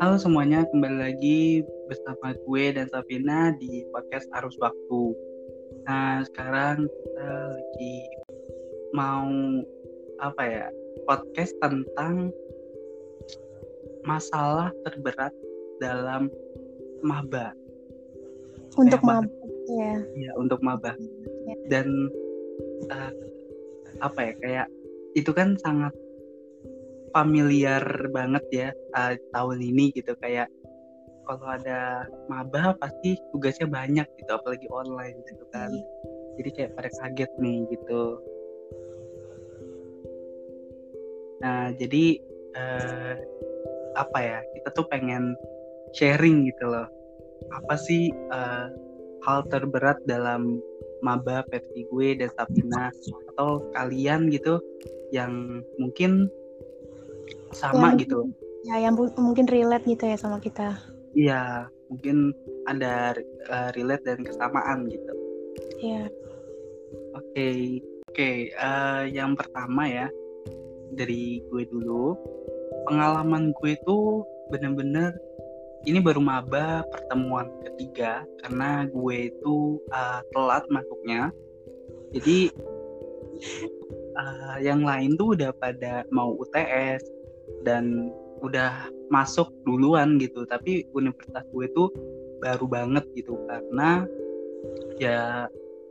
Halo semuanya, kembali lagi bersama gue dan Safina di podcast Arus Waktu. Nah, sekarang kita lagi mau apa ya? Podcast tentang masalah terberat dalam maba. Untuk Eh, maba ya. Ya, untuk maba. Ya. Dan eh, apa ya? Kayak itu kan sangat familiar banget ya eh, tahun ini gitu. Kayak kalau ada maba pasti tugasnya banyak gitu apalagi online gitu kan. Jadi kayak pada kaget nih gitu. Nah jadi eh, apa ya kita tuh pengen sharing gitu loh. Apa sih eh, hal terberat dalam maba versi gue dan Sabina atau kalian gitu yang mungkin sama Yang- gitu Ya, yang mungkin relate gitu ya sama kita. Iya, mungkin ada uh, relate dan kesamaan gitu. Ya. Oke, oke. uh, yang pertama ya dari gue dulu. Pengalaman gue itu bener-bener ini baru maba pertemuan ketiga karena gue itu uh, telat masuknya. Jadi uh, yang lain tuh udah pada mau UTS dan udah masuk duluan gitu. Tapi universitas gue tuh baru banget gitu karena ya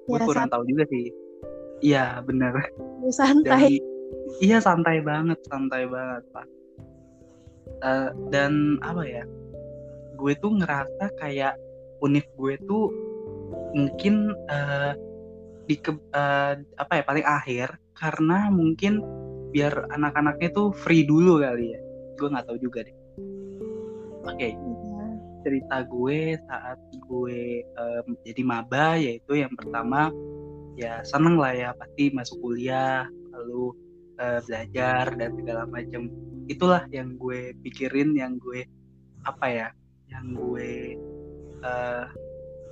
gue Ya, kurang tahu juga sih. Iya bener. Santai. santai. Dan- iya santai banget, santai banget pak. Eh, dan apa ya? Gue tuh ngerasa kayak univ gue tuh mungkin eh, di ke- eh, apa ya paling akhir karena mungkin biar anak-anaknya tuh free dulu kali ya. Gue nggak tahu juga deh. Oke, Ya. cerita gue saat gue em, jadi maba yaitu yang pertama ya seneng lah ya pasti masuk kuliah lalu eh, belajar dan segala macam itulah yang gue pikirin yang gue apa ya yang gue eh,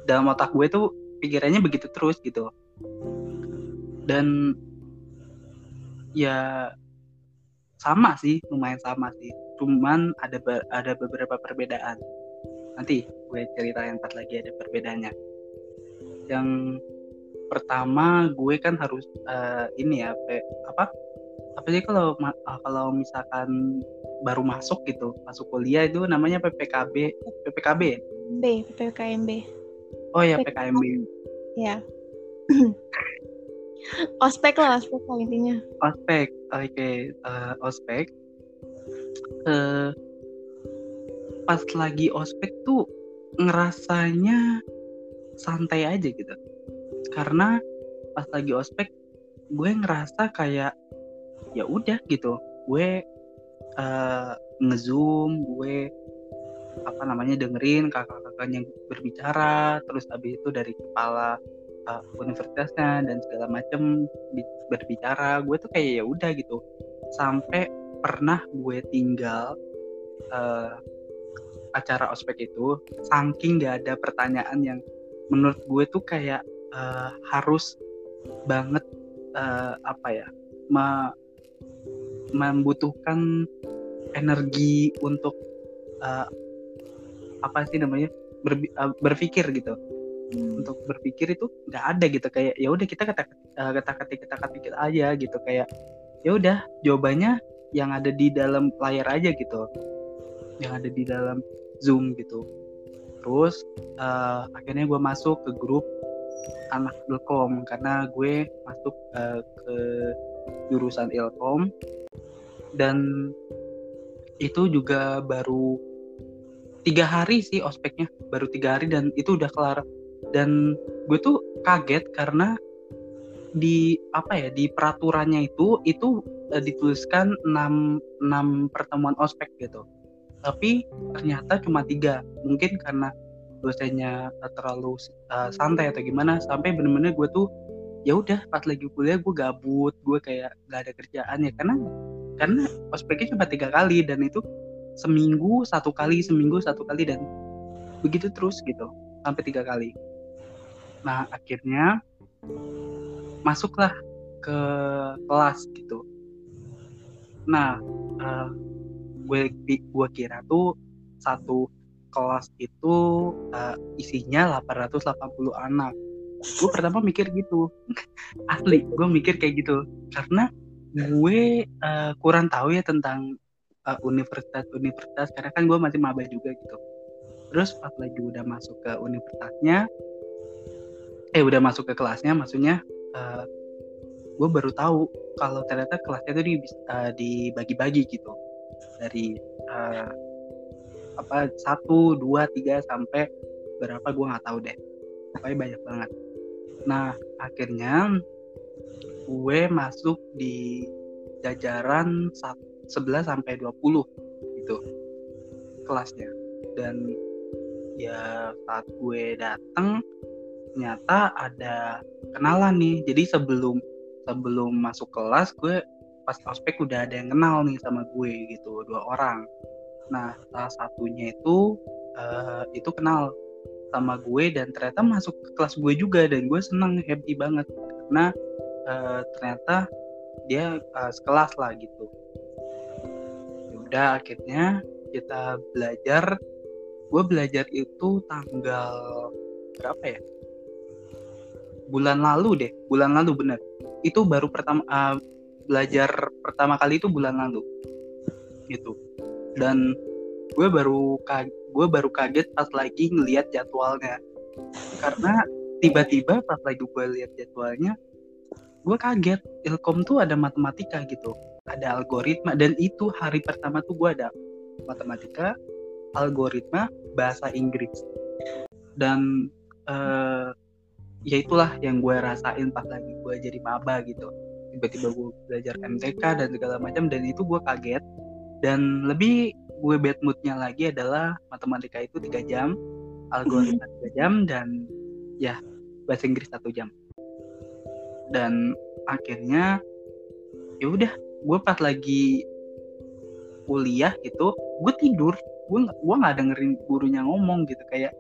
dalam otak gue tuh pikirannya begitu terus gitu dan ya sama sih lumayan sama sih cuman ada be- ada beberapa perbedaan nanti gue cerita yang empat lagi ada perbedaannya yang pertama gue kan harus eh, ini ya pe- apa apa sih kalau ah, kalau misalkan baru masuk gitu masuk kuliah itu namanya PPKB PPKB ya? B, PPKMB. oh ya PKB. PKMB Ya. ospek lah, ospek lah intinya. ospek oke eh, ospek. Eh, pas lagi ospek tuh ngerasanya santai aja gitu. Karena pas lagi ospek gue ngerasa kayak ya udah gitu. Gue eh, ngezoom gue apa namanya dengerin kakak-kakaknya berbicara terus abis itu dari kepala eh, universitasnya dan segala macem bi- berbicara gue tuh kayak ya udah gitu. Sampai pernah gue tinggal eh, acara ospek itu saking gak ada pertanyaan yang menurut gue tuh kayak eh, harus banget eh, apa ya me- membutuhkan energi untuk eh, apa sih namanya berbi- eh, berpikir gitu Hmm. untuk berpikir itu nggak ada gitu. Kayak ya udah kita kata kata ketik kata ketik aja gitu. Kayak ya udah jawabannya yang ada di dalam layar aja gitu. Yang ada di dalam zoom gitu. Terus eh, akhirnya gue masuk ke grup anak ilkom. Karena gue masuk eh, ke jurusan ilkom. Dan itu juga baru tiga hari sih ospeknya. Baru tiga hari dan itu udah kelar dan gue tuh kaget karena di apa ya di peraturannya itu itu eh, dituliskan 6 6 pertemuan ospek gitu. Tapi ternyata cuma tiga. Mungkin karena dosennya terlalu eh, santai atau gimana sampai bener-bener gue tuh ya udah pas lagi kuliah gue gabut gue kayak gak ada kerjaan ya. Karena karena ospeknya cuma tiga kali dan itu seminggu satu kali seminggu satu kali dan begitu terus gitu sampai tiga kali nah akhirnya masuklah ke kelas gitu. Nah eh, gue gue kira tuh satu kelas itu uh, isinya 880 anak. Gue pertama mikir gitu. Asli gue mikir kayak gitu. Karena gue uh, kurang tahu ya tentang uh, universitas-universitas. Karena kan gue masih maba juga gitu. Terus pas lagi udah masuk ke universitasnya eh udah masuk ke kelasnya maksudnya uh, gue baru tahu kalau ternyata kelasnya itu di, uh, dibagi-bagi gitu. Dari uh, apa satu dua tiga sampai berapa gue nggak tahu deh. Pokoknya banyak banget. Nah akhirnya gue masuk di jajaran 11 sampai 20 gitu kelasnya. Dan ya saat gue datang ternyata ada kenalan nih. Jadi sebelum sebelum masuk kelas gue pas ospek udah ada yang kenal nih sama gue gitu dua orang. Nah salah satunya itu uh, itu kenal sama gue dan ternyata masuk ke kelas gue juga dan gue seneng happy banget. Karena uh, ternyata dia uh, sekelas lah gitu. Ya udah akhirnya kita belajar. Gue belajar itu tanggal berapa ya bulan lalu deh bulan lalu bener. Itu baru pertama uh, belajar pertama kali itu bulan lalu. Gitu. Dan gue baru gue baru kaget pas lagi ngelihat jadwalnya. Karena tiba-tiba pas lagi gue lihat jadwalnya gue kaget. Ilkom tuh ada matematika gitu. Ada algoritma. Dan itu hari pertama tuh gue ada matematika algoritma bahasa Inggris. Dan uh, ya itulah yang gue rasain pas lagi gue jadi maba gitu. Tiba-tiba gue belajar MTK dan segala macam dan itu gue kaget. Dan lebih gue bad moodnya lagi adalah matematika itu tiga jam algoritma tiga jam dan ya bahasa Inggris satu jam. Dan akhirnya ya udah gue pas lagi kuliah gitu gue tidur. Gue gue nggak dengerin gurunya ngomong gitu kayak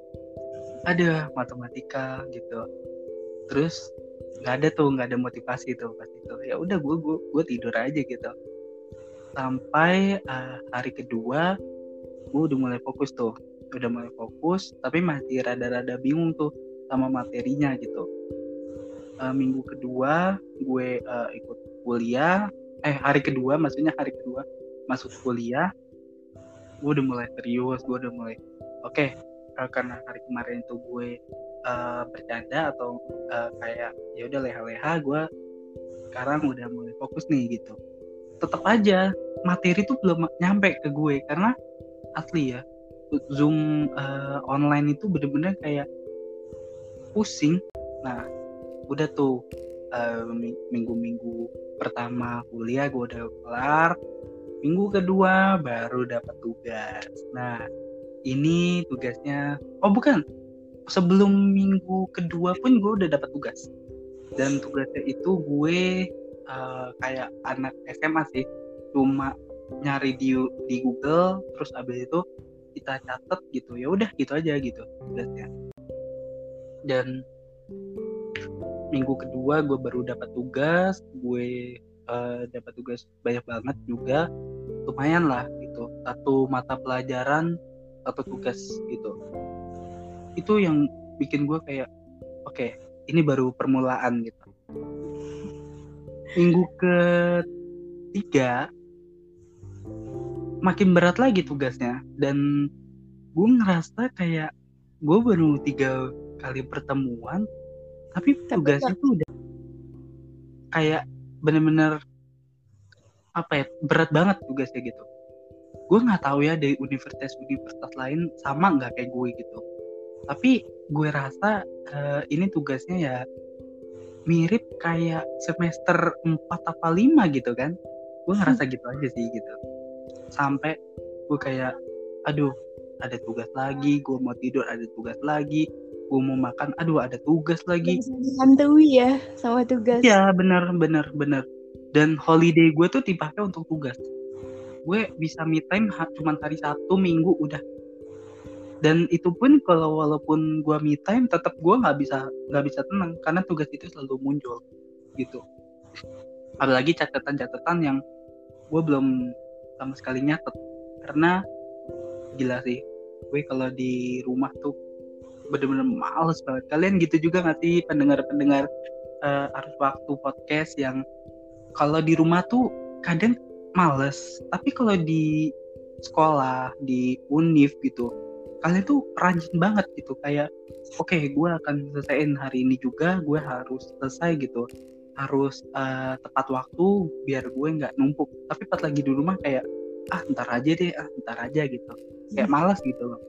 ada matematika gitu. Terus nggak ada tuh nggak ada motivasi tuh pas itu. Ya udah gue gue gue tidur aja gitu. Sampai uh, hari kedua gue udah mulai fokus tuh. Udah mulai fokus tapi masih rada-rada bingung tuh sama materinya gitu. Uh, minggu kedua gue uh, ikut kuliah. Eh hari kedua maksudnya hari kedua masuk kuliah. Gue udah mulai serius gue udah mulai oke okay, uh, karena hari kemarin itu gue uh, bercanda atau uh, kayak ya udah leha-leha gue sekarang udah mulai fokus nih gitu. Tetap aja materi tuh belum nyampe ke gue karena asli ya zoom uh, online itu bener-bener kayak pusing. Nah udah tuh minggu-minggu uh, pertama kuliah gue udah kelar minggu kedua baru dapat tugas. Nah ini tugasnya. Oh bukan. Sebelum minggu kedua pun gue udah dapat tugas. Dan tugasnya itu gue uh, kayak anak SMA sih. Cuma nyari di di Google terus abis itu kita catat gitu. Ya udah gitu aja gitu tugasnya. Dan minggu kedua gue baru dapat tugas. Gue uh, dapat tugas banyak banget juga. Lumayan lah gitu. Satu mata pelajaran satu tugas gitu. Itu yang bikin gue kayak oke okay, ini baru permulaan gitu. Minggu ketiga makin berat lagi tugasnya. Dan gue ngerasa kayak gue baru tiga kali pertemuan tapi tugasnya tuh udah kayak bener-bener apa ya berat banget tugasnya gitu gue nggak tahu ya dari universitas-universitas lain sama nggak kayak gue gitu. Tapi gue rasa uh, ini tugasnya ya mirip kayak semester 4 apa 5 gitu kan. Gue ngerasa gitu aja sih gitu. Sampai gue kayak aduh ada tugas lagi gue mau tidur ada tugas lagi gue mau makan aduh ada tugas lagi. Dihantui ya sama tugas. Ya bener bener bener dan holiday gue tuh dipakai untuk tugas gue bisa me time cuma hari satu minggu udah. Dan itu pun kalau walaupun gue me time tetap gue nggak bisa nggak bisa tenang karena tugas itu selalu muncul gitu. Apalagi catatan-catatan yang gue belum sama sekali nyatet. Karena gila sih gue kalau di rumah tuh bener-bener males banget. Kalian gitu juga nggak sih pendengar-pendengar uh, harus waktu podcast yang kalau di rumah tuh kadang males. Tapi kalau di sekolah di univ gitu kalian tuh rajin banget gitu. Kayak oke okay, gue akan selesaiin hari ini juga gue harus selesai gitu. Harus uh, tepat waktu biar gue nggak numpuk. Tapi pas lagi di rumah kayak ah ntar aja deh ah ntar aja gitu. Kayak malas gitu loh.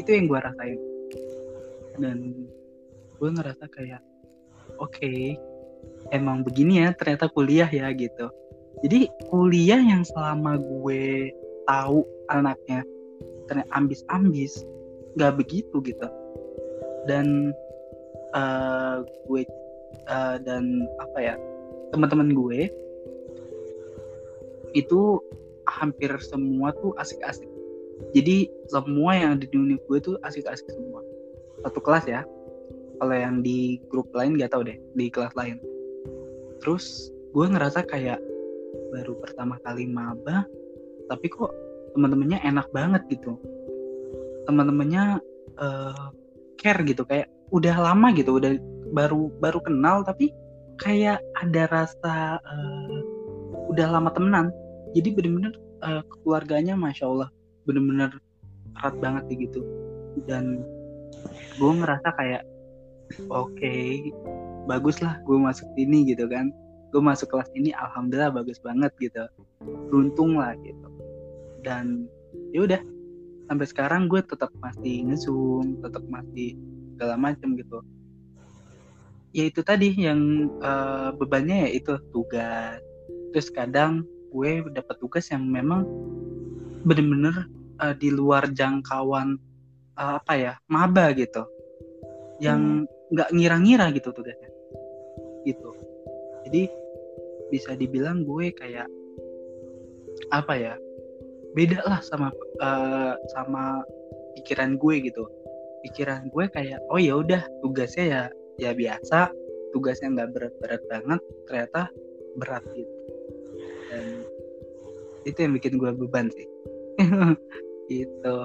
Itu yang gue rasain. Dan gue ngerasa kayak oke okay, emang begini ya ternyata kuliah ya gitu jadi kuliah yang selama gue tahu anaknya ternyata ambis-ambis nggak begitu gitu. Dan uh, gue uh, dan apa ya teman-teman gue itu hampir semua tuh asik-asik. Jadi semua yang ada di univ gue tuh asik-asik semua. Satu kelas ya. Kalau yang di grup lain gak tau deh di kelas lain. Terus gue ngerasa kayak baru pertama kali maba tapi kok teman-temannya enak banget gitu. Teman-temannya uh, care gitu kayak udah lama gitu udah baru baru kenal tapi kayak ada rasa uh, udah lama temenan. Jadi bener-bener uh, keluarganya masya allah bener-bener erat banget gitu. Dan gue ngerasa kayak oke okay, bagus lah gue masuk sini gitu kan gue masuk kelas ini alhamdulillah bagus banget gitu. Beruntung lah gitu. Dan ya udah. Sampai sekarang gue tetap masih ngezoom tetap masih segala macam gitu. Ya itu tadi yang uh, bebannya ya itu tugas. Terus kadang gue dapat tugas yang memang bener-bener uh, di luar jangkauan uh, apa ya maba gitu. Yang hmm. nggak hmm. ngira-ngira gitu tugasnya. Gitu. Jadi bisa dibilang gue kayak apa ya beda lah sama uh, sama pikiran gue gitu. Pikiran gue kayak oh ya udah tugasnya ya ya biasa tugasnya nggak berat-berat banget ternyata berat gitu. Dan itu yang bikin gue beban sih. Itu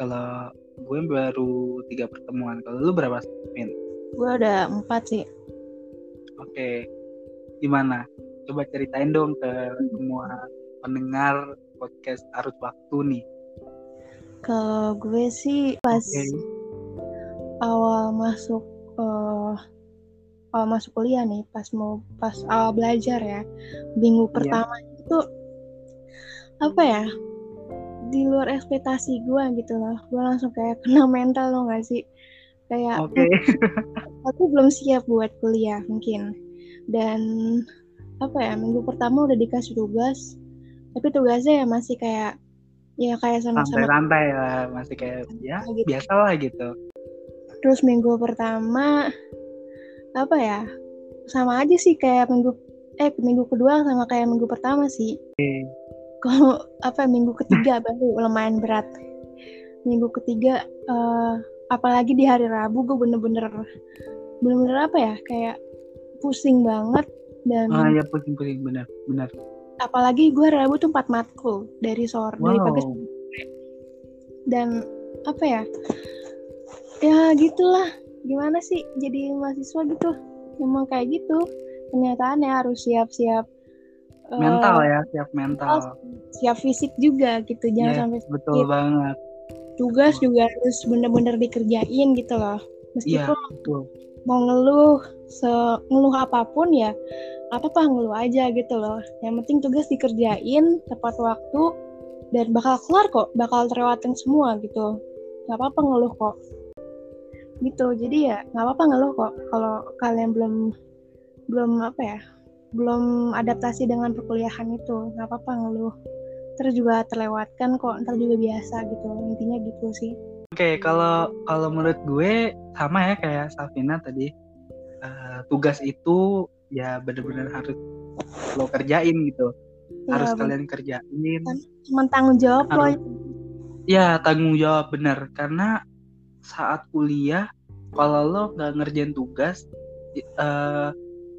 kalau gue baru tiga pertemuan kalau lu berapa? Min? Gue ada empat sih oke. Gimana? Coba ceritain dong ke semua pendengar podcast arus waktu nih. Kalau gue sih pas okay awal masuk uh, awal masuk kuliah nih pas mau pas awal belajar ya minggu iya. pertama itu apa ya di luar ekspektasi gue gitu loh. Gue langsung kayak kena mental lo gak sih kayak okay. aku belum siap buat kuliah mungkin dan apa ya minggu pertama udah dikasih tugas tapi tugasnya ya masih kayak ya kayak sama-sama santai-santai lah masih kayak ya gitu. biasa lah gitu terus minggu pertama apa ya sama aja sih kayak minggu eh minggu kedua sama kayak minggu pertama sih okay. kalau apa minggu ketiga baru lumayan berat minggu ketiga uh, apalagi di hari Rabu gue bener-bener bener-bener apa ya kayak pusing banget dan ah ya pusing pusing benar benar apalagi gue Rabu tuh empat matkul dari sore wow. dari pagi dan apa ya ya gitulah. Gimana sih jadi mahasiswa gitu? Memang kayak gitu. Kenyataannya harus siap-siap mental uh, ya siap mental. siap fisik juga gitu. Jangan yeah, sampai betul sakit. banget tugas betul. juga harus bener-bener dikerjain gitu loh. Meskipun yeah, betul. mau ngeluh se ngeluh apa pun ya apa apa ngeluh aja gitu loh. Yang penting tugas dikerjain tepat waktu dan bakal keluar kok bakal terlewatin semua gitu. Nggak apa-apa ngeluh kok. Gitu jadi ya nggak apa-apa ngeluh kok. Kalau kalian belum belum apa ya belum adaptasi dengan perkuliahan itu nggak apa-apa ngeluh terus juga terlewatkan kok ntar juga biasa gitu intinya gitu sih. Oke okay, kalau kalau menurut gue sama ya kayak Salvina tadi. Uh, tugas itu ya benar-benar harus lo kerjain gitu. Ya, harus bener. kalian kerjain. Cuma tanggung jawab harus, lo ya tanggung jawab benar karena saat kuliah kalau lo nggak ngerjain tugas uh,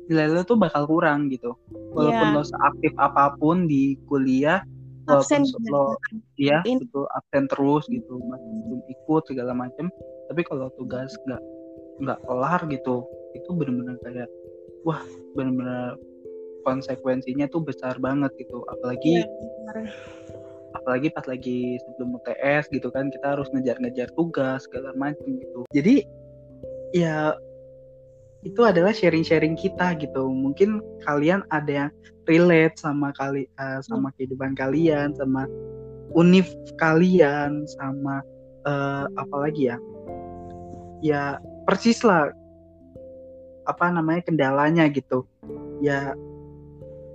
nilai lo tuh bakal kurang gitu. Walaupun yeah. lo seaktif apa pun di kuliah absen lo iya itu absen terus gitu masih belum ikut segala macam tapi kalau tugas nggak nggak kelar gitu itu benar-benar kayak wah benar-benar konsekuensinya tuh besar banget gitu. Apalagi ya, apalagi pas lagi sebelum UTS gitu kan kita harus ngejar-ngejar tugas segala macam gitu. Jadi ya itu adalah sharing-sharing kita gitu. Mungkin kalian ada yang relate sama kali uh, sama kehidupan kalian sama univ kalian sama uh, apa lagi ya? Ya persis lah apa namanya kendalanya gitu. Ya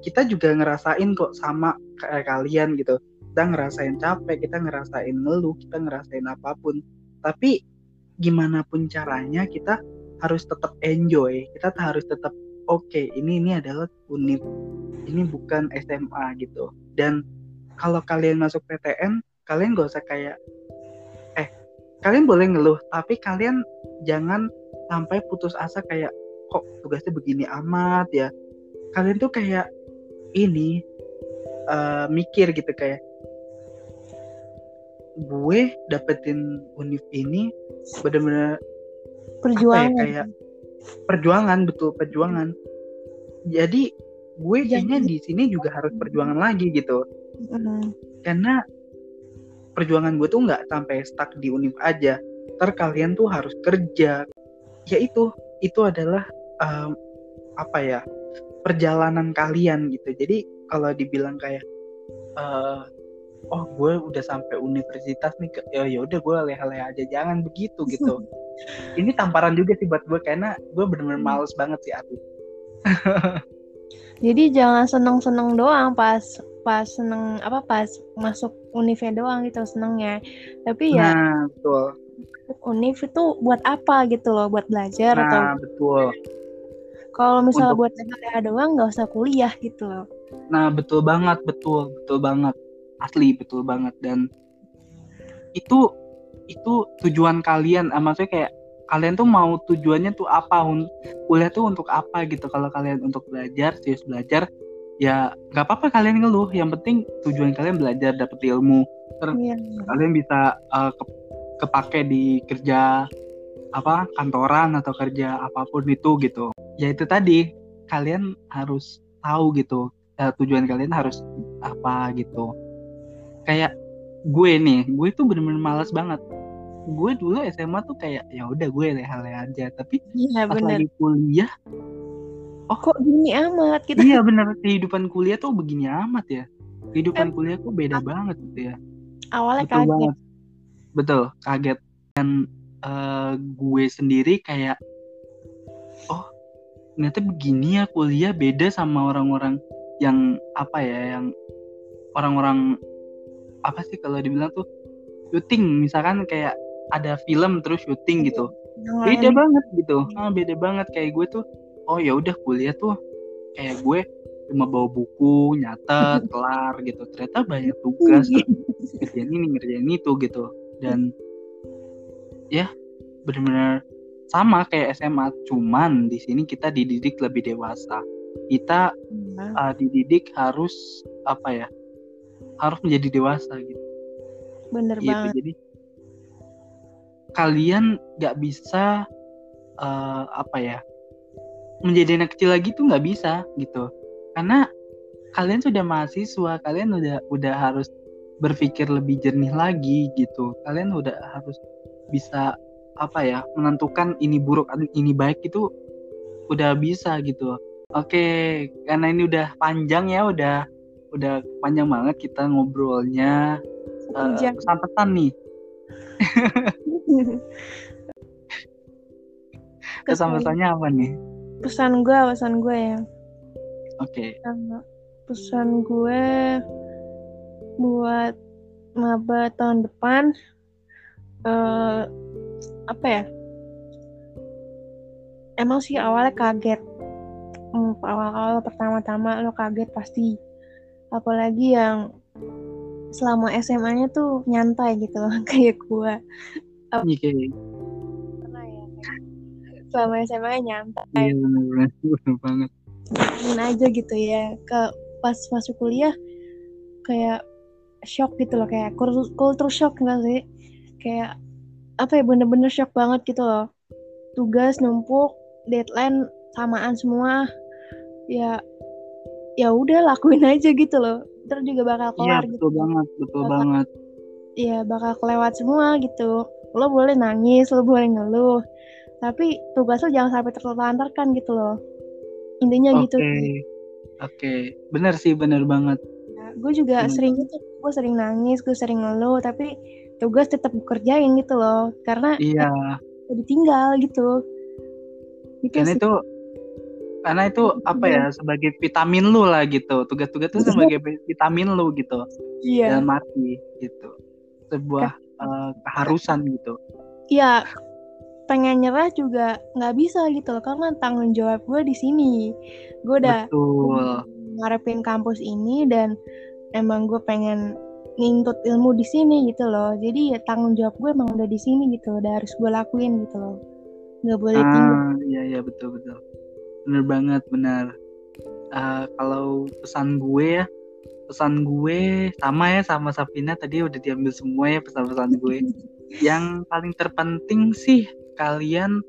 kita juga ngerasain kok sama kayak kalian gitu. Kita ngerasain capek kita ngerasain ngeluh kita ngerasain apa pun. Tapi gimana pun caranya kita harus tetap enjoy kita harus tetap oke okay, ini ini adalah unit ini bukan SMA gitu. Dan kalau kalian masuk PTN kalian gak usah kayak eh kalian boleh ngeluh tapi kalian jangan sampai putus asa kayak kok tugasnya begini amat ya? Kalian tuh kayak ini uh, mikir gitu kayak gue dapetin univ ini benar-benar perjuangan ya, kayak perjuangan betul perjuangan. Jadi gue kayaknya di sini juga harus perjuangan lagi gitu. Karena perjuangan gue tuh nggak sampai stuck di univ aja. Ter kalian tuh harus kerja. Ya itu itu adalah um, apa ya perjalanan kalian gitu. Jadi kalau dibilang kayak uh, oh gue udah sampai universitas nih ya ya udah gue lele-lele aja jangan begitu gitu ini tamparan juga sih buat gue karena gue bener-bener hmm. males banget sih aku jadi jangan seneng-seneng doang pas pas seneng apa pas masuk univnya doang gitu senengnya. Tapi ya nah, betul. univ itu buat apa gitu loh buat belajar nah, atau betul. Kalau misalnya Untuk... buat leha doang nggak usah kuliah gitu loh. Nah betul banget, betul, betul banget, asli betul banget. Dan itu itu tujuan kalian, ah, maksudnya kayak kalian tuh mau tujuannya tuh apa? Kuliah tuh untuk apa gitu? Kalau kalian untuk belajar serius belajar ya nggak apa-apa kalian ngeluh. Yang penting tujuan kalian belajar dapet ilmu. Terus iya. kalian bisa uh, ke, kepake di kerja apa kantoran atau kerja apa pun itu gitu. Ya itu tadi kalian harus tahu gitu uh, tujuan kalian harus apa gitu. Kayak gue nih gue tuh bener-bener malas banget gue dulu SMA tuh kayak ya udah gue leh-leh aja. Tapi ya, pas bener. lagi kuliah oh. Kok gini amat gitu? Iya bener. Kehidupan kuliah tuh begini amat ya. Kehidupan eh, kuliah tuh beda banget gitu ya. Awalnya betul kaget. banget. betul kaget. Dan uh, gue sendiri kayak oh ternyata begini ya kuliah beda sama orang-orang yang apa ya yang orang-orang apa sih kalau dibilang tuh syuting. Misalkan kayak ada film terus syuting gitu. Beda banget gitu. Ah, beda banget. Kayak gue tuh oh ya udah kuliah tuh kayak gue cuma bawa buku nyatet kelar gitu. Ternyata banyak tugas ngerjain ini ngerjain itu gitu. Dan ya benar-benar sama kayak SMA cuman di sini kita dididik lebih dewasa. Kita uh, dididik harus apa ya harus menjadi dewasa gitu. Bener gitu. banget. Jadi kalian nggak bisa uh, apa ya menjadi anak kecil lagi tuh nggak bisa gitu. Karena kalian sudah mahasiswa kalian udah udah harus berpikir lebih jernih lagi gitu. Kalian udah harus bisa apa ya menentukan ini buruk ini baik itu udah bisa gitu. Oke karena ini udah panjang ya udah udah panjang banget kita ngobrolnya. Uh, pesan-pesan nih pesan-pesannya apa nih. Pesan gue pesan gue ya. Oke. Okay. pesan gue buat maba tahun depan uh, apa ya? Emang sih awalnya kaget. Hmm, awal-awal pertama-tama lo kaget pasti. Apalagi yang selama SMA-nya tuh nyantai gitu loh kayak gue iya. Kayak selama SMA nyantai. Iya bener, bener banget aja gitu ya. Ke pas masuk kuliah kayak shock gitu loh. Kayak culture shock nggak sih? Kayak apa ya bener-bener shock banget gitu loh. Tugas numpuk deadline samaan semua. Ya ya udah lakuin aja gitu loh. Terus juga bakal iya kelar betul gitu. banget betul bakal, banget. Ya bakal kelewat semua gitu lo boleh nangis lo boleh ngeluh tapi tugas lo jangan sampai terlantarkan gitu loh. Intinya oke gitu oke. Okay. bener sih bener banget. Ya, gue juga bener. sering gitu gue sering nangis gue sering ngeluh tapi tugas tetap kerjain gitu loh karena iya. ditinggal gitu. Gitu karena sih. itu karena itu apa ya sebagai vitamin lu lah gitu. Tugas-tugas itu sebagai vitamin lu gitu. Iya. dalam arti gitu. Sebuah uh, keharusan gitu. Iya pengen nyerah juga nggak bisa gitu loh karena tanggung jawab gue di sini. Gue udah Betul. ngarepin kampus ini dan emang gue pengen ngintut ilmu di sini gitu loh. Jadi ya tanggung jawab gue emang udah di sini gitu udah harus gue lakuin gitu loh. Nggak boleh ah, tinggal. iya iya betul betul. Bener banget benar uh, kalau pesan gue ya pesan gue sama ya sama Safina tadi udah diambil semua ya pesan-pesan gue yang paling terpenting sih kalian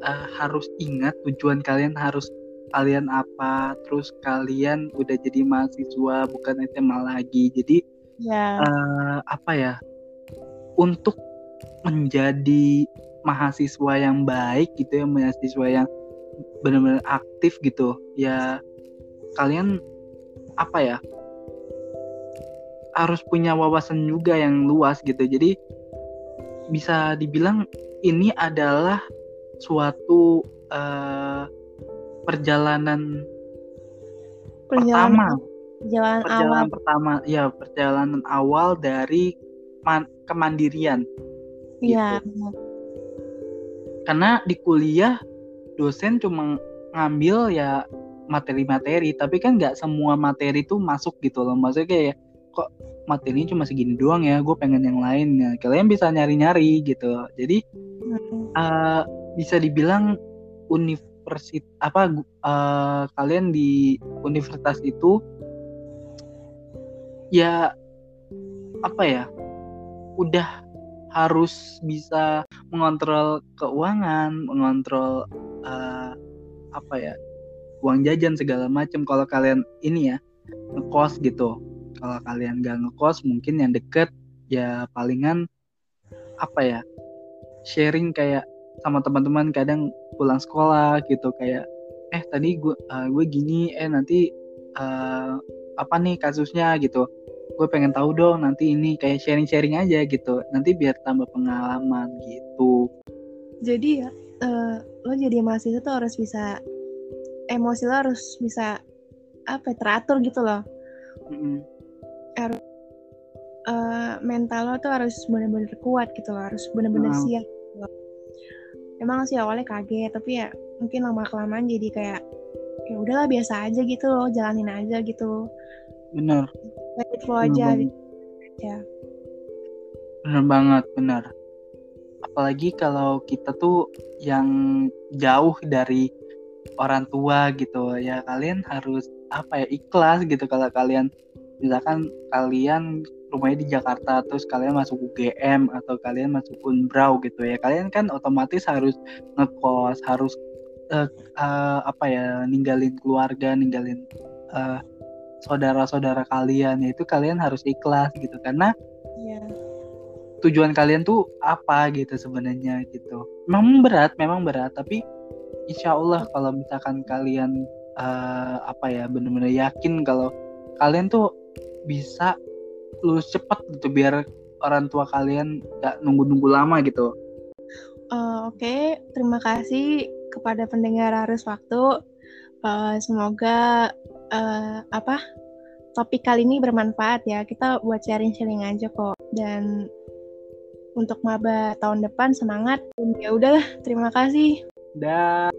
uh, harus ingat tujuan kalian harus kalian apa terus kalian udah jadi mahasiswa bukan SMA lagi jadi ya. uh, apa ya untuk menjadi mahasiswa yang baik gitu ya mahasiswa yang benar-benar aktif gitu ya kalian apa ya harus punya wawasan juga yang luas gitu. Jadi bisa dibilang ini adalah suatu uh, perjalanan, pertama. perjalanan, perjalanan awal pertama ya perjalanan awal dari man, kemandirian. Iya. gitu. karena di kuliah dosen cuma ngambil ya materi-materi tapi kan nggak semua materi itu masuk gitu loh. Maksudnya kayak kok materinya cuma segini doang ya gue pengen yang lain ya. Kalian bisa nyari-nyari gitu. Jadi uh, bisa dibilang universitas apa uh, kalian di universitas itu ya apa ya udah harus bisa mengontrol keuangan, mengontrol uh, apa ya uang jajan segala macam. Kalau kalian ini ya ngekos gitu, kalau kalian gak ngekos mungkin yang deket ya palingan apa ya sharing kayak sama teman-teman kadang pulang sekolah gitu kayak eh tadi gue uh, gue gini eh nanti uh, apa nih kasusnya? Gitu. Gue pengen tahu dong nanti ini kayak sharing-sharing aja gitu. Nanti biar tambah pengalaman gitu. Jadi ya uh, lo jadi mahasiswa tuh harus bisa emosi lo harus bisa apa ya, teratur gitu loh. Mm-hmm. Harus uh, mental lo tuh harus benar-benar kuat gitu loh harus benar-benar siap gitu loh. emang sih awalnya kaget tapi ya mungkin lama kelamaan jadi kayak ya udahlah biasa aja gitu loh jalanin aja gitu bener. Let it flow aja gitu. ya. Bener banget bener. Apalagi kalau kita tuh yang jauh dari orang tua gitu ya kalian harus apa ya ikhlas gitu kalau kalian misalkan kalian rumahnya di Jakarta terus kalian masuk UGM atau kalian masuk Unbrau gitu ya kalian kan otomatis harus ngekos harus uh, uh, apa ya ninggalin keluarga ninggalin uh, saudara-saudara kalian itu kalian harus ikhlas gitu karena yeah. tujuan kalian tuh apa gitu sebenarnya gitu memang berat memang berat tapi insya Allah kalau misalkan kalian uh, apa ya benar-benar yakin kalau kalian tuh bisa lulus cepat gitu biar orang tua kalian gak nunggu-nunggu lama gitu. Uh, Oke, okay. terima kasih kepada pendengar harus waktu. Uh, semoga uh, apa topik kali ini bermanfaat ya. Kita buat sharing-sharing aja kok. Dan untuk maba tahun depan semangat. Ya udahlah, terima kasih. Dah.